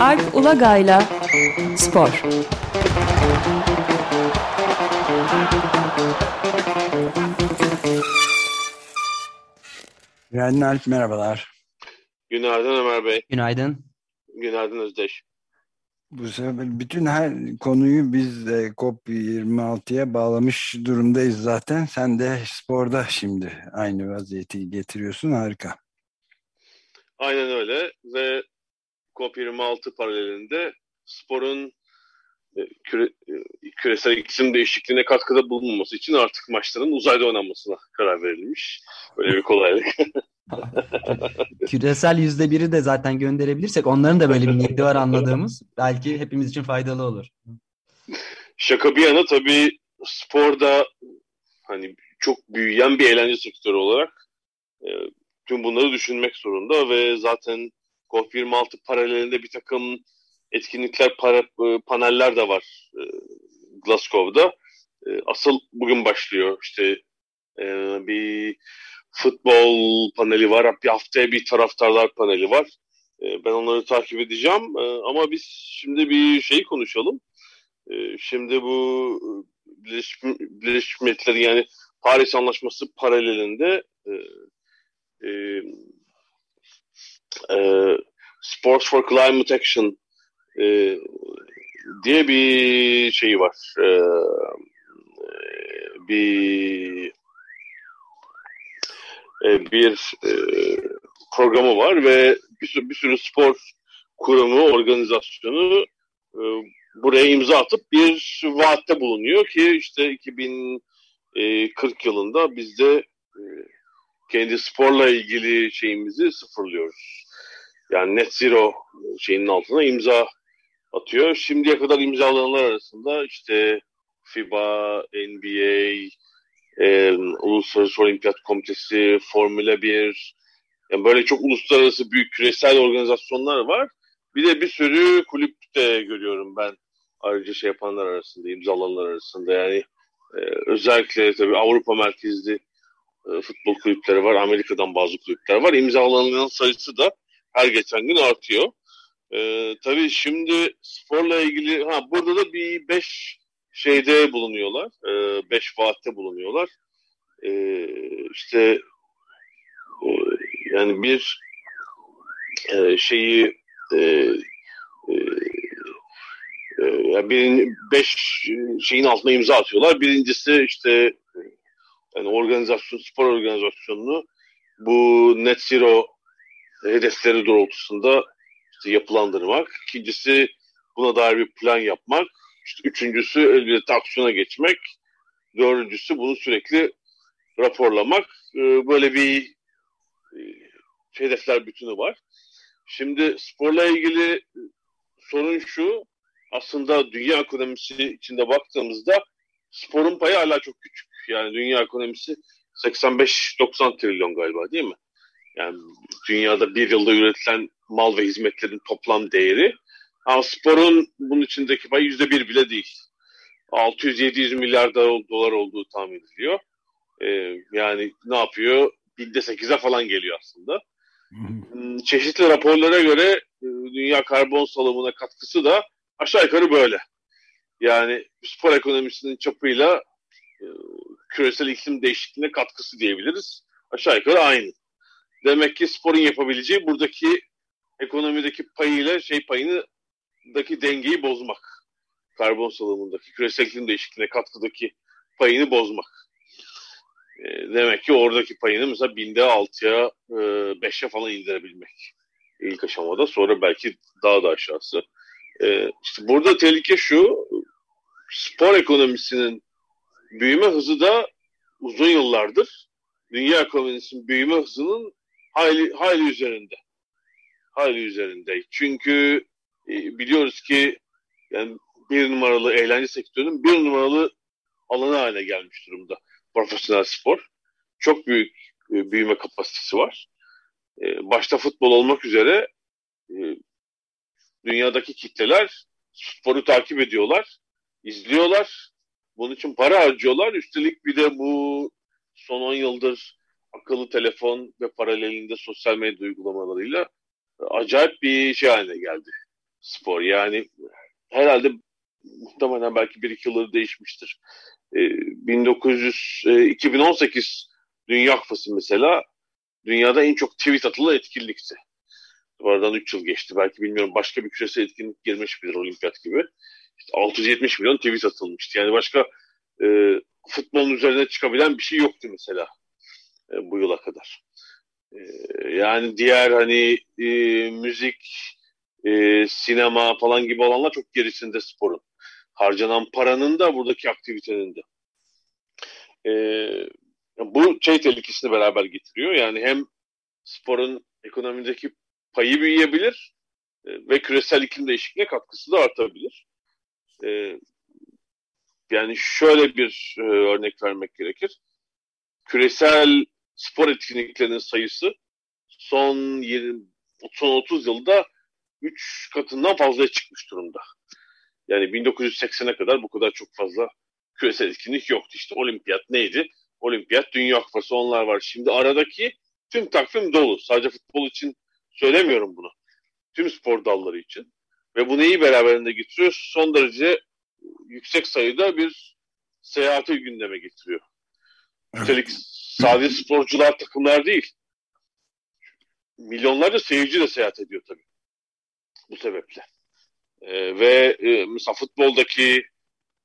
Alp Ulagay'la Spor. Günaydın Alp, merhabalar. Günaydın Ömer Bey. Günaydın. Günaydın Özdeş. Bu sefer bütün her konuyu biz de COP26'ya bağlamış durumdayız zaten. Sen de sporda şimdi aynı vaziyeti getiriyorsun. Harika. Aynen öyle ve COP26 paralelinde sporun e, küre, e, küresel iklim değişikliğine katkıda bulunmaması için artık maçların uzayda oynanmasına karar verilmiş. Böyle bir kolaylık. Küresel yüzde biri de zaten gönderebilirsek onların da böyle bir niyeti var anladığımız. Belki hepimiz için faydalı olur. Şaka bir yana tabii sporda hani çok büyüyen bir eğlence sektörü olarak e, tüm bunları düşünmek zorunda ve zaten COP26 paralelinde bir takım etkinlikler, para, e, paneller de var e, Glasgow'da. E, asıl bugün başlıyor. İşte bir futbol paneli var. Bir haftaya bir taraftarlar paneli var. Ben onları takip edeceğim. Ama biz şimdi bir şey konuşalım. Şimdi bu Birleşmiş, Milletler'in yani Paris Anlaşması paralelinde e, e, Sports for Climate Action e, diye bir şey var. E, bir e, bir e, programı var ve bir sürü, bir sürü spor kurumu, organizasyonu e, buraya imza atıp bir vaatte bulunuyor ki işte 2040 yılında biz de e, kendi sporla ilgili şeyimizi sıfırlıyoruz. Yani net zero şeyinin altına imza atıyor. Şimdiye kadar imzalananlar arasında işte FIBA, NBA, e, Uluslararası Olimpiyat Komitesi, Formula 1, yani böyle çok uluslararası büyük küresel organizasyonlar var. Bir de bir sürü kulüp de görüyorum ben ayrıca şey yapanlar arasında, imzalananlar arasında. Yani e, özellikle tabii Avrupa merkezli e, futbol kulüpleri var, Amerika'dan bazı kulüpler var. İmzalananların sayısı da her geçen gün artıyor. E, tabii şimdi sporla ilgili, ha burada da bir beş şeyde bulunuyorlar. E, beş vaatte bulunuyorlar. E, işte yani bir e, şeyi e, e, e, bir, beş şeyin altına imza atıyorlar. Birincisi işte yani organizasyon, spor organizasyonunu bu net zero hedefleri doğrultusunda işte yapılandırmak. İkincisi buna dair bir plan yapmak. İşte üçüncüsü elbette aksiyona geçmek. Dördüncüsü bunu sürekli raporlamak. Ee, böyle bir e, hedefler bütünü var. Şimdi sporla ilgili sorun şu. Aslında dünya ekonomisi içinde baktığımızda sporun payı hala çok küçük. Yani dünya ekonomisi 85-90 trilyon galiba değil mi? Yani dünyada bir yılda üretilen mal ve hizmetlerin toplam değeri ama sporun bunun içindeki pay yüzde bir bile değil. 600-700 milyar dolar olduğu tahmin ediliyor. Ee, yani ne yapıyor? Binde sekize falan geliyor aslında. Hmm, çeşitli raporlara göre e, dünya karbon salımına katkısı da aşağı yukarı böyle. Yani spor ekonomisinin çapıyla e, küresel iklim değişikliğine katkısı diyebiliriz. Aşağı yukarı aynı. Demek ki sporun yapabileceği buradaki ekonomideki payıyla şey payını daki dengeyi bozmak. Karbon salımındaki, küresel iklim değişikliğine katkıdaki payını bozmak. E, demek ki oradaki payını mesela binde altıya, e, beşe falan indirebilmek. ilk aşamada. Sonra belki daha da aşağısı. E, işte burada tehlike şu, spor ekonomisinin büyüme hızı da uzun yıllardır dünya ekonomisinin büyüme hızının hayli, hayli üzerinde. Hayli üzerinde. Çünkü e, biliyoruz ki yani bir numaralı eğlence sektörünün bir numaralı alanı haline gelmiş durumda. Profesyonel spor. Çok büyük e, büyüme kapasitesi var. E, başta futbol olmak üzere dünyadaki kitleler sporu takip ediyorlar, izliyorlar. Bunun için para harcıyorlar. Üstelik bir de bu son 10 yıldır akıllı telefon ve paralelinde sosyal medya uygulamalarıyla acayip bir şey haline geldi spor. Yani herhalde muhtemelen belki bir iki yılları değişmiştir. E, 1900 e, 2018 Dünya Kupası mesela dünyada en çok tweet atılı etkinlikti. Aradan 3 yıl geçti. Belki bilmiyorum başka bir küresel etkinlik girmiş midir olimpiyat gibi. İşte 670 milyon tweet atılmıştı. Yani başka e, futbolun üzerine çıkabilen bir şey yoktu mesela e, bu yıla kadar. E, yani diğer hani e, müzik, e, sinema falan gibi olanlar çok gerisinde sporun. Harcanan paranın da buradaki aktivitenin de. E, bu şey tehlikesini beraber getiriyor. Yani hem sporun ekonomideki payı büyüyebilir e, ve küresel iklim değişikliğine katkısı da artabilir. E, yani şöyle bir e, örnek vermek gerekir. Küresel spor etkinliklerinin sayısı son 20, son 30 yılda 3 katından fazlaya çıkmış durumda. Yani 1980'e kadar bu kadar çok fazla küresel etkinlik yoktu. İşte olimpiyat neydi? Olimpiyat, Dünya Kupası onlar var. Şimdi aradaki tüm takvim dolu. Sadece futbol için söylemiyorum bunu. Tüm spor dalları için. Ve bu neyi beraberinde getiriyor? Son derece yüksek sayıda bir seyahati gündeme getiriyor. Evet. Üstelik sadece sporcular, takımlar değil. Milyonlarca seyirci de seyahat ediyor tabii. Bu sebeple. Ee, ve e, mesela futboldaki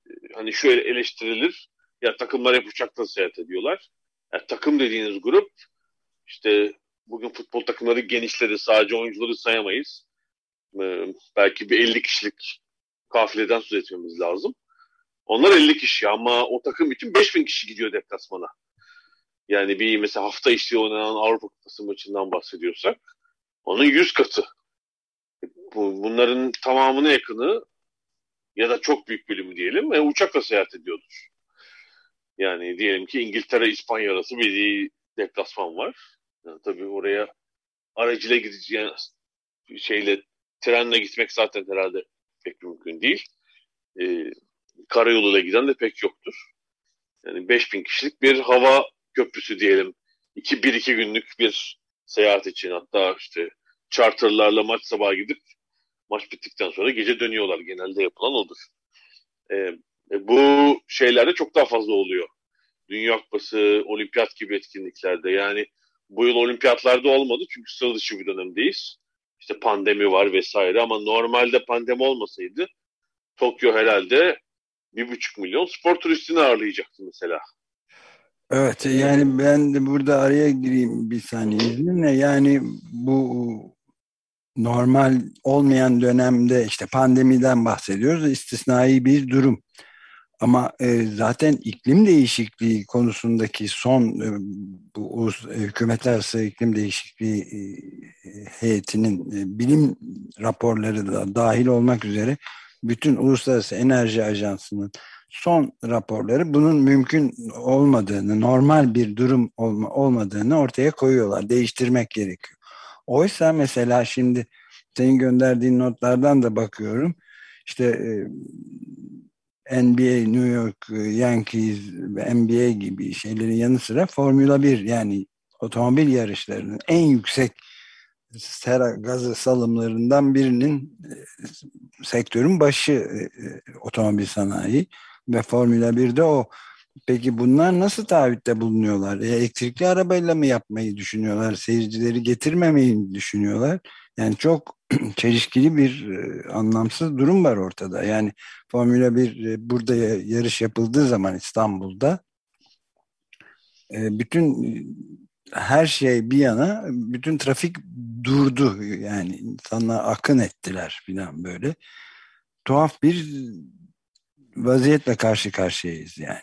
e, hani şöyle eleştirilir. Ya takımlar hep uçakla seyahat ediyorlar. Yani takım dediğiniz grup işte bugün futbol takımları genişledi. Sadece oyuncuları sayamayız. Ee, belki bir 50 kişilik kafileden söz etmemiz lazım. Onlar 50 kişi ama o takım için 5000 kişi gidiyor deplasmana. Yani bir mesela hafta içi oynanan Avrupa Kupası maçından bahsediyorsak onun 100 katı. Bu, bunların tamamına yakını ya da çok büyük bölümü diyelim ve uçakla seyahat ediyordur. Yani diyelim ki İngiltere İspanya arası bir deplasman var. Yani tabii oraya aracıyla gideceğin şeyle trenle gitmek zaten herhalde pek mümkün değil. E, karayoluyla giden de pek yoktur. Yani 5000 kişilik bir hava köprüsü diyelim. 1-2 günlük bir seyahat için hatta işte charterlarla maç sabahı gidip maç bittikten sonra gece dönüyorlar. Genelde yapılan odur. E, e, bu şeylerde çok daha fazla oluyor. Dünya Kupası, Olimpiyat gibi etkinliklerde. Yani bu yıl olimpiyatlarda olmadı çünkü sıra dışı bir dönemdeyiz. İşte pandemi var vesaire ama normalde pandemi olmasaydı Tokyo herhalde bir buçuk milyon spor turistini ağırlayacaktı mesela. Evet yani ben de burada araya gireyim bir saniye izninle. Yani bu normal olmayan dönemde işte pandemiden bahsediyoruz. istisnai bir durum. Ama e, zaten iklim değişikliği konusundaki son e, bu e, hükümetler arası iklim değişikliği e, heyetinin e, bilim raporları da dahil olmak üzere bütün Uluslararası Enerji Ajansı'nın son raporları bunun mümkün olmadığını, normal bir durum olma, olmadığını ortaya koyuyorlar. Değiştirmek gerekiyor. Oysa mesela şimdi senin gönderdiğin notlardan da bakıyorum. İşte e, NBA, New York e, Yankees NBA gibi şeylerin yanı sıra Formula 1 yani otomobil yarışlarının en yüksek sera gazı salımlarından birinin e, sektörün başı e, otomobil sanayi ve Formula 1'de o. Peki bunlar nasıl taahhütte bulunuyorlar? Elektrikli arabayla mı yapmayı düşünüyorlar? Seyircileri getirmemeyi düşünüyorlar? Yani çok çelişkili bir e, anlamsız durum var ortada. Yani Formula 1 e, burada yarış yapıldığı zaman İstanbul'da e, bütün her şey bir yana bütün trafik durdu. Yani insanlar akın ettiler filan böyle. Tuhaf bir vaziyetle karşı karşıyayız yani.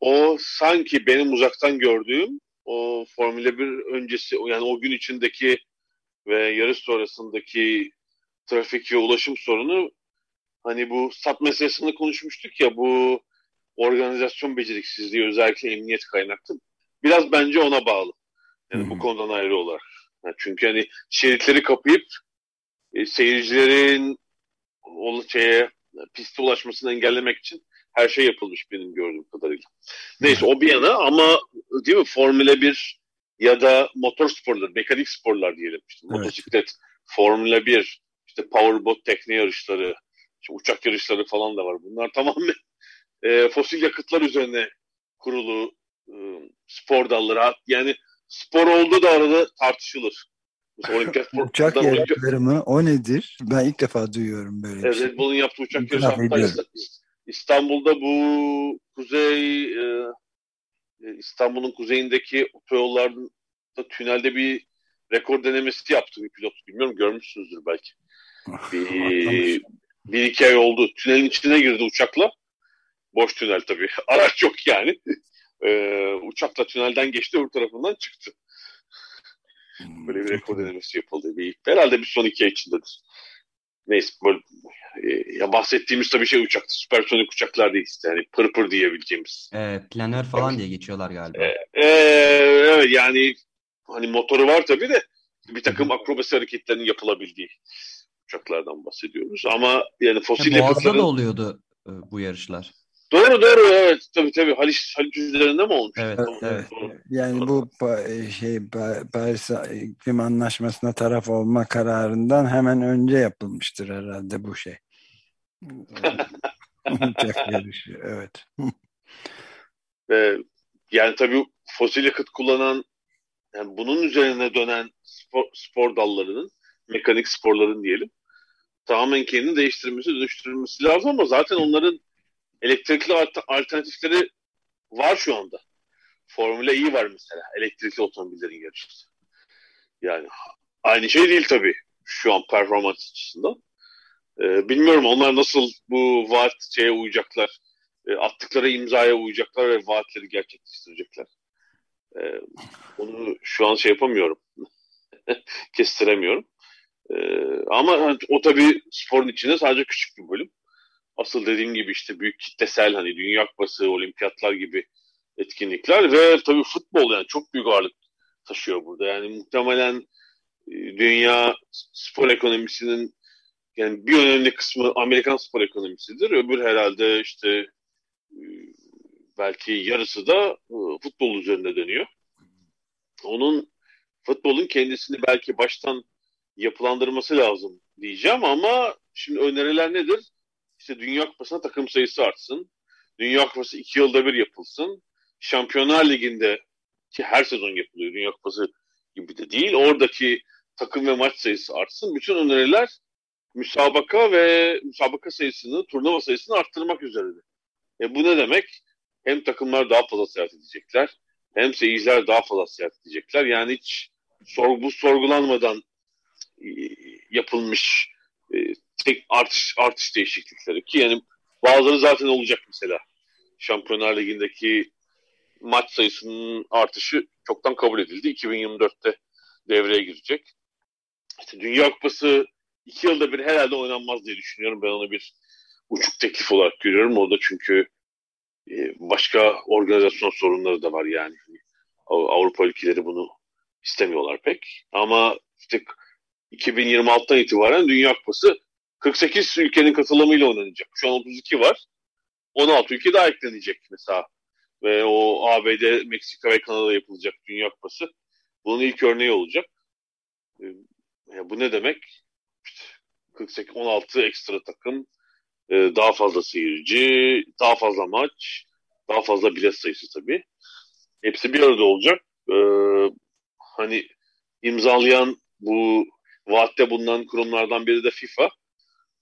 O sanki benim uzaktan gördüğüm o Formula 1 öncesi yani o gün içindeki ve yarış sonrasındaki trafik ve ulaşım sorunu hani bu sat meselesini konuşmuştuk ya bu organizasyon beceriksizliği özellikle emniyet kaynaklı biraz bence ona bağlı. Yani hmm. bu konudan ayrı olarak. Yani çünkü hani şeritleri kapayıp e, seyircilerin o şeye piste ulaşmasını engellemek için her şey yapılmış benim gördüğüm kadarıyla. Neyse o bir yana ama değil mi Formula 1 ya da motor sporları, mekanik sporlar diyelim. İşte, evet. Motosiklet, Formula 1, işte powerboat tekne yarışları, işte uçak yarışları falan da var. Bunlar tamamen e, fosil yakıtlar üzerine kurulu e, spor dalları. Yani spor olduğu da arada tartışılır. Olimpiyat uçak yarışları mı? O nedir? Ben ilk defa duyuyorum böyle bir şey. Red Bull'un yaptığı uçak yarışı. İstanbul'da bu kuzey e, e, İstanbul'un kuzeyindeki otoyollarda tünelde bir rekor denemesi yaptı bir pilot. Bilmiyorum görmüşsünüzdür belki. Bir, bir iki ay oldu. Tünelin içine girdi uçakla. Boş tünel tabii. Araç yok yani. Ee, uçakla tünelden geçti öbür tarafından çıktı. Böyle bir rekor denemesi yapıldı. Bir, herhalde bir son iki ay içindedir. Neyse böyle e, ya bahsettiğimiz tabii şey uçaktı. Süpersonik uçaklar değil işte. Yani pır pır diyebileceğimiz. E, planör falan diye geçiyorlar galiba. E, e, evet yani hani motoru var tabii de bir takım akrobasi hareketlerinin yapılabildiği uçaklardan bahsediyoruz. Ama yani fosil ya, Boğaz'da da oluyordu e, bu yarışlar. Doğru doğru evet tabii tabii Haliç, Haliç üzerinde mi olmuş? Evet, tamam, evet. Yani bu e, şey Paris İklim Anlaşması'na taraf olma kararından hemen önce yapılmıştır herhalde bu şey. Evet. Ee, yani tabii fosil yakıt kullanan yani bunun üzerine dönen spor, spor dallarının mekanik sporların diyelim tamamen kendini değiştirmesi, dönüştürülmesi lazım ama zaten onların elektrikli alternatifleri var şu anda. Formula E var mesela. Elektrikli otomobillerin yarışı. Yani aynı şey değil tabii şu an performans açısından. Ee, bilmiyorum onlar nasıl bu vaat şeye uyacaklar. E, attıkları imzaya uyacaklar ve vaatleri gerçekleştirecekler. Ee, onu şu an şey yapamıyorum. Kestiremiyorum. Ee, ama o tabii sporun içinde sadece küçük bir bölüm asıl dediğim gibi işte büyük kitlesel hani Dünya Kupası, olimpiyatlar gibi etkinlikler ve tabii futbol yani çok büyük ağırlık taşıyor burada. Yani muhtemelen e, dünya spor ekonomisinin yani bir önemli kısmı Amerikan spor ekonomisidir. Öbür herhalde işte e, belki yarısı da e, futbol üzerinde dönüyor. Onun futbolun kendisini belki baştan yapılandırması lazım diyeceğim ama şimdi öneriler nedir? İşte Dünya Kupası'na takım sayısı artsın. Dünya Kupası iki yılda bir yapılsın. Şampiyonlar Ligi'nde ki her sezon yapılıyor Dünya Kupası gibi de değil. Oradaki takım ve maç sayısı artsın. Bütün öneriler müsabaka ve müsabaka sayısını, turnuva sayısını arttırmak üzerine. E bu ne demek? Hem takımlar daha fazla seyahat edecekler, hem seyirciler daha fazla seyahat edecekler. Yani hiç sorgu sorgulanmadan e, yapılmış e, tek artış artış değişiklikleri ki yani bazıları zaten olacak mesela. Şampiyonlar Ligi'ndeki maç sayısının artışı çoktan kabul edildi. 2024'te devreye girecek. İşte Dünya Kupası iki yılda bir herhalde oynanmaz diye düşünüyorum. Ben onu bir uçuk teklif olarak görüyorum. Orada çünkü e, başka organizasyon sorunları da var yani. Avrupa ülkeleri bunu istemiyorlar pek. Ama işte 2026'dan itibaren Dünya Kupası 48 ülkenin katılımıyla oynanacak. Şu an 32 var. 16 ülke daha eklenecek mesela. Ve o ABD, Meksika ve Kanada yapılacak Dünya Kupası. Bunun ilk örneği olacak. Ee, yani bu ne demek? İşte 48, 16 ekstra takım, e, daha fazla seyirci, daha fazla maç, daha fazla bilet sayısı tabii. Hepsi bir arada olacak. Ee, hani imzalayan bu vaatte bulunan kurumlardan biri de FIFA.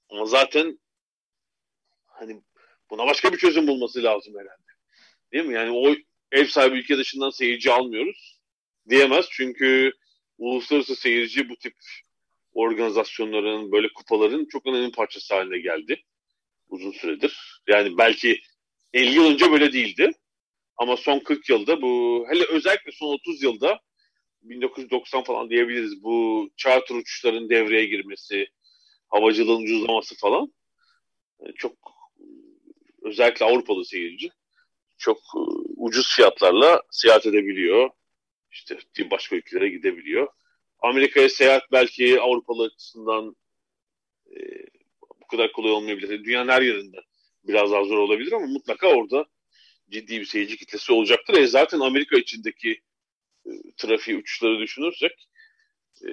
Ama zaten hani buna başka bir çözüm bulması lazım herhalde. Değil mi? Yani o ev sahibi ülke dışından seyirci almıyoruz diyemez. Çünkü uluslararası seyirci bu tip organizasyonların, böyle kupaların çok önemli parçası haline geldi uzun süredir. Yani belki 50 yıl önce böyle değildi. Ama son 40 yılda bu, hele özellikle son 30 yılda 1990 falan diyebiliriz bu charter uçuşların devreye girmesi, havacılığın ucuzlaması falan e, çok özellikle Avrupalı seyirci çok e, ucuz fiyatlarla seyahat edebiliyor. İşte başka ülkelere gidebiliyor. Amerika'ya seyahat belki Avrupalı açısından e, bu kadar kolay olmayabilir. Dünyanın her yerinde biraz daha zor olabilir ama mutlaka orada ciddi bir seyirci kitlesi olacaktır. E zaten Amerika içindeki e, trafiği uçuşları düşünürsek e,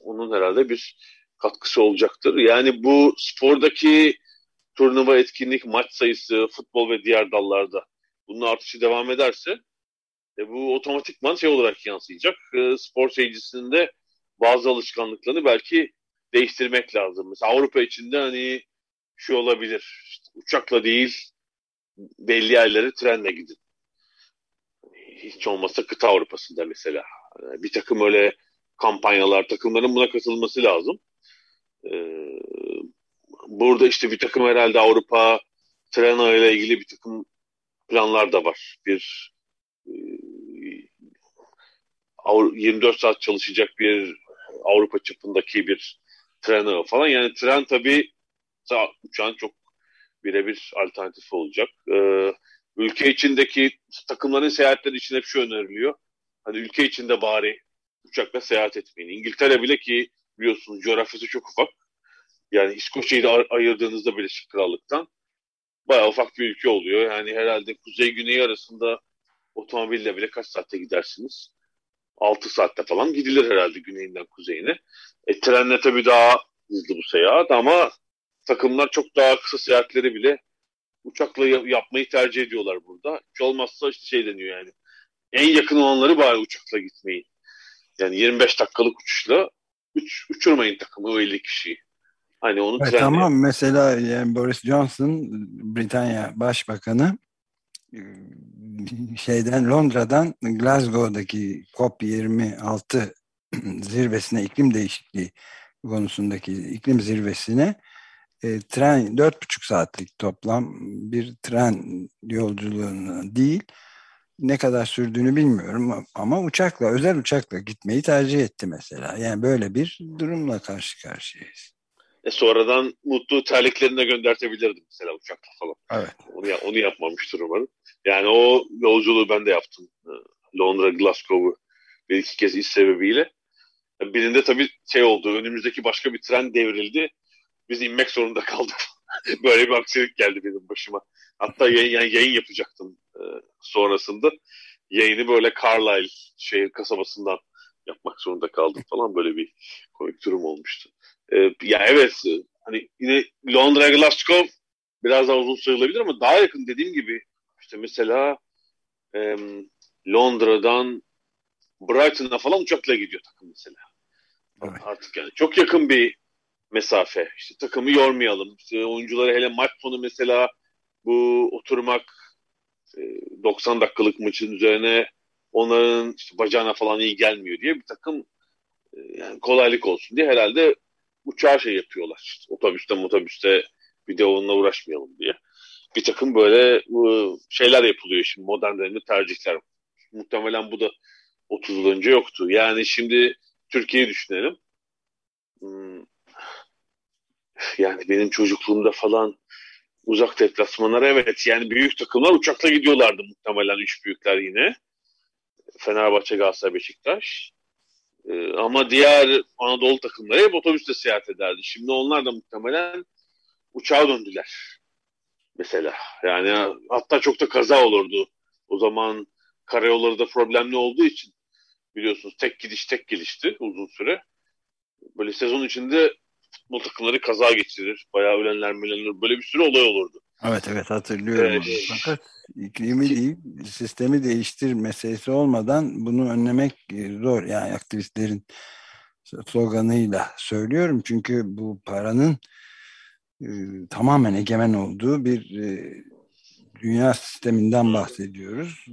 onun herhalde bir katkısı olacaktır. Yani bu spordaki turnuva etkinlik, maç sayısı, futbol ve diğer dallarda bunun artışı devam ederse e, bu otomatikman şey olarak yansıyacak. E, spor seyircisinde bazı alışkanlıklarını belki değiştirmek lazım. Mesela Avrupa içinde hani şu olabilir. İşte uçakla değil belli yerlere trenle gidin. Hiç olmazsa kıta Avrupa'sında mesela. E, bir takım öyle kampanyalar, takımların buna katılması lazım. Ee, burada işte bir takım herhalde Avrupa Trena ile ilgili bir takım planlar da var. Bir 24 saat çalışacak bir Avrupa çapındaki bir tren falan. Yani tren tabii uçağın çok birebir alternatif olacak. Ee, ülke içindeki takımların seyahatleri için hep şu öneriliyor. Hani ülke içinde bari uçakla seyahat etmeyin. İngiltere bile ki biliyorsunuz coğrafyası çok ufak. Yani İskoçya'yı da ayırdığınızda Birleşik Krallık'tan bayağı ufak bir ülke oluyor. Yani herhalde kuzey güney arasında otomobille bile kaç saatte gidersiniz? 6 saatte falan gidilir herhalde güneyinden kuzeyine. E, trenle tabii daha hızlı bu seyahat ama takımlar çok daha kısa seyahatleri bile uçakla yapmayı tercih ediyorlar burada. Hiç olmazsa işte şey deniyor yani. En yakın olanları bari uçakla gitmeyi. Yani 25 dakikalık uçuşla uç, uçurmayın takımı o 50 kişiyi. Hani onu evet, Tamam mesela yani Boris Johnson Britanya Başbakanı şeyden Londra'dan Glasgow'daki COP26 zirvesine iklim değişikliği konusundaki iklim zirvesine e, tren dört buçuk saatlik toplam bir tren yolculuğuna değil ne kadar sürdüğünü bilmiyorum ama uçakla özel uçakla gitmeyi tercih etti mesela. Yani böyle bir durumla karşı karşıyayız. E sonradan mutlu terliklerini de göndertebilirdim mesela uçakla falan. Evet. Onu, onu yapmamıştır umarım. Yani o yolculuğu ben de yaptım. E, Londra, Glasgow'u bir iki kez iş sebebiyle. Birinde tabii şey oldu. Önümüzdeki başka bir tren devrildi. Biz inmek zorunda kaldık. Böyle bir aksilik geldi benim başıma. Hatta yayın, yani yayın yapacaktım e, sonrasında. Yayını böyle Carlisle şehir kasabasından yapmak zorunda kaldım falan. Böyle bir komik durum olmuştu. E, ya evet hani yine Londra Glasgow biraz daha uzun sayılabilir ama daha yakın dediğim gibi işte mesela e, Londra'dan Brighton'a falan uçakla gidiyor takım mesela. Evet. Artık yani çok yakın bir mesafe. İşte takımı yormayalım. İşte oyuncuları hele maç sonu mesela bu oturmak 90 dakikalık maçın üzerine onların işte bacağına falan iyi gelmiyor diye bir takım yani kolaylık olsun diye herhalde uçağa şey yapıyorlar. İşte otobüste otobüste video onunla uğraşmayalım diye. Bir takım böyle şeyler yapılıyor şimdi modern dönemde tercihler. Muhtemelen bu da 30 yıl önce yoktu. Yani şimdi Türkiye'yi düşünelim. Hmm. Yani benim çocukluğumda falan uzak deplasmanlar evet yani büyük takımlar uçakla gidiyorlardı muhtemelen üç büyükler yine. Fenerbahçe, Galatasaray, Beşiktaş. Ee, ama diğer Anadolu takımları hep otobüste seyahat ederdi. Şimdi onlar da muhtemelen uçağa döndüler. Mesela yani hatta çok da kaza olurdu. O zaman karayolları da problemli olduğu için biliyorsunuz tek gidiş tek gelişti uzun süre. Böyle sezon içinde futbol takımları kaza geçirir. Bayağı ölenler ölenler böyle bir sürü olay olurdu. Evet evet hatırlıyorum. Evet. Fakat iklimi değil sistemi değiştir meselesi olmadan bunu önlemek zor. Yani aktivistlerin sloganıyla söylüyorum. Çünkü bu paranın e, tamamen egemen olduğu bir e, dünya sisteminden bahsediyoruz.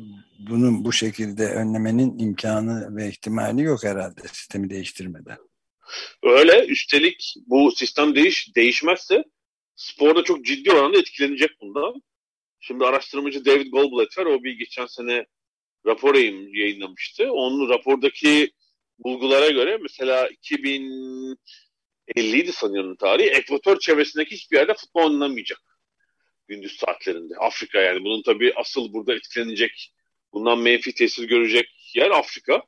Bunun bu şekilde önlemenin imkanı ve ihtimali yok herhalde sistemi değiştirmeden. Öyle. Üstelik bu sistem değiş değişmezse sporda çok ciddi oranda etkilenecek bundan. Şimdi araştırmacı David Goldblatt var. O bir geçen sene rapor yayınlamıştı. Onun rapordaki bulgulara göre mesela 2050'ydi sanıyorum tarihi. Ekvator çevresindeki hiçbir yerde futbol oynanamayacak gündüz saatlerinde. Afrika yani. Bunun tabii asıl burada etkilenecek, bundan menfi tesir görecek yer Afrika.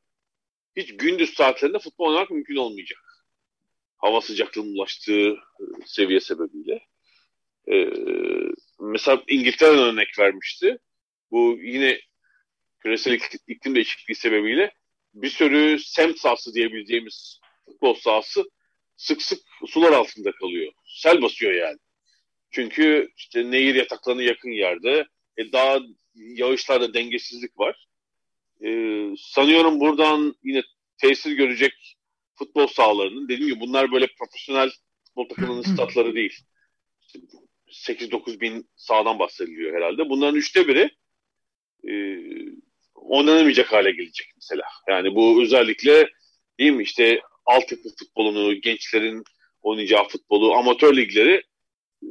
Hiç gündüz saatlerinde futbol oynamak mümkün olmayacak. Hava sıcaklığının ulaştığı e, seviye sebebiyle. Ee, mesela İngiltere'den örnek vermişti. Bu yine küresel iklim değişikliği sebebiyle bir sürü semt sahası diyebileceğimiz futbol sahası sık sık sular altında kalıyor. Sel basıyor yani. Çünkü işte nehir yataklarına yakın yerde e, daha yağışlarda dengesizlik var. E, sanıyorum buradan yine tesir görecek futbol sahalarının dediğim gibi bunlar böyle profesyonel futbol takımının statları değil. 8-9 bin sahadan bahsediliyor herhalde. Bunların üçte biri e, oynanamayacak hale gelecek mesela. Yani bu özellikle değil mi işte altyapı futbolunu, gençlerin oynayacağı futbolu, amatör ligleri e,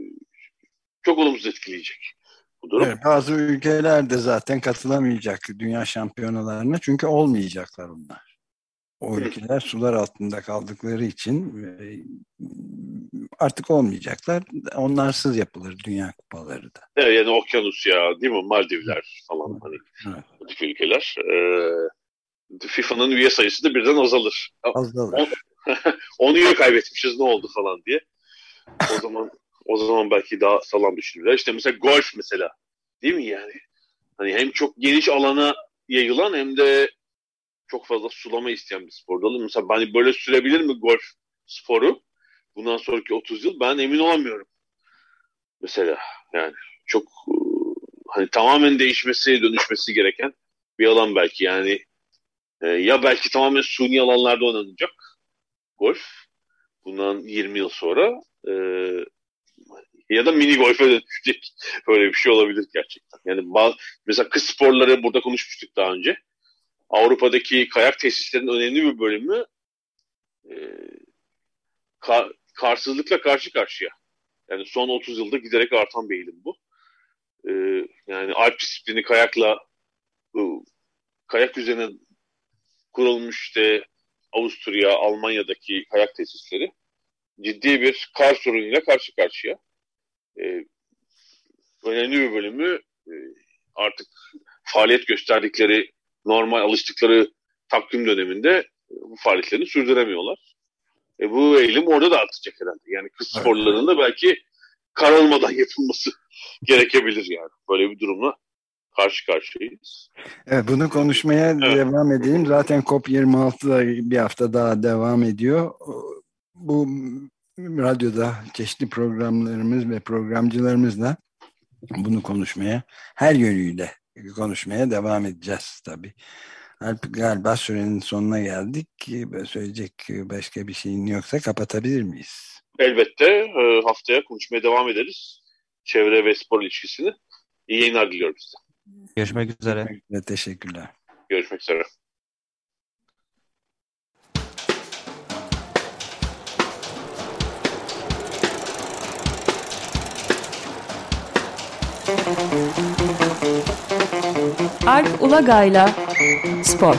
çok olumsuz etkileyecek bu durum. Evet, bazı ülkeler de zaten katılamayacak dünya şampiyonalarına çünkü olmayacaklar onlar. O ülkeler sular altında kaldıkları için e, artık olmayacaklar. Onlarsız yapılır dünya kupaları da. Evet, yani Okyanusya, değil mi? Maldivler falan hani evet. ülkeler. Ee, FIFA'nın üye sayısı da birden azalır. Azalır. 10 üye kaybetmişiz ne oldu falan diye. O zaman o zaman belki daha sağlam düşünürler. İşte mesela golf mesela. Değil mi yani? Hani hem çok geniş alana yayılan hem de çok fazla sulama isteyen bir spor dalı. Mesela hani böyle sürebilir mi golf sporu? Bundan sonraki 30 yıl ben emin olamıyorum. Mesela yani çok hani tamamen değişmesi, dönüşmesi gereken bir alan belki. Yani e, ya belki tamamen suni alanlarda oynanacak golf bundan 20 yıl sonra e, ya da mini golfe dönüşecek. Böyle bir şey olabilir gerçekten. Yani bazı, mesela kız sporları burada konuşmuştuk daha önce. Avrupa'daki kayak tesislerinin önemli bir bölümü e, ka, karsızlıkla karşı karşıya. Yani son 30 yılda giderek artan bir eğilim bu. E, yani Alp disiplini kayakla e, kayak üzerine kurulmuş işte Avusturya, Almanya'daki kayak tesisleri ciddi bir kar sorunuyla karşı karşıya. E, önemli bir bölümü e, artık faaliyet gösterdikleri normal alıştıkları takvim döneminde e, bu faaliyetlerini sürdüremiyorlar. E, bu eğilim orada da artacak herhalde. Yani kız sporlarının da belki kar olmadan yapılması gerekebilir yani. Böyle bir durumla karşı karşıyayız. Evet, bunu konuşmaya evet. devam edelim. Zaten COP26'da bir hafta daha devam ediyor. Bu radyoda çeşitli programlarımız ve programcılarımızla bunu konuşmaya her yönüyle konuşmaya devam edeceğiz tabii. Alp galiba sürenin sonuna geldik. Söyleyecek başka bir şeyin yoksa kapatabilir miyiz? Elbette. E, haftaya konuşmaya devam ederiz. Çevre ve spor ilişkisini. İyi yayınlar diliyorum size. Görüşmek üzere. Görüşmek üzere. Teşekkürler. Görüşmek üzere. Alp Ulagay'la Spor.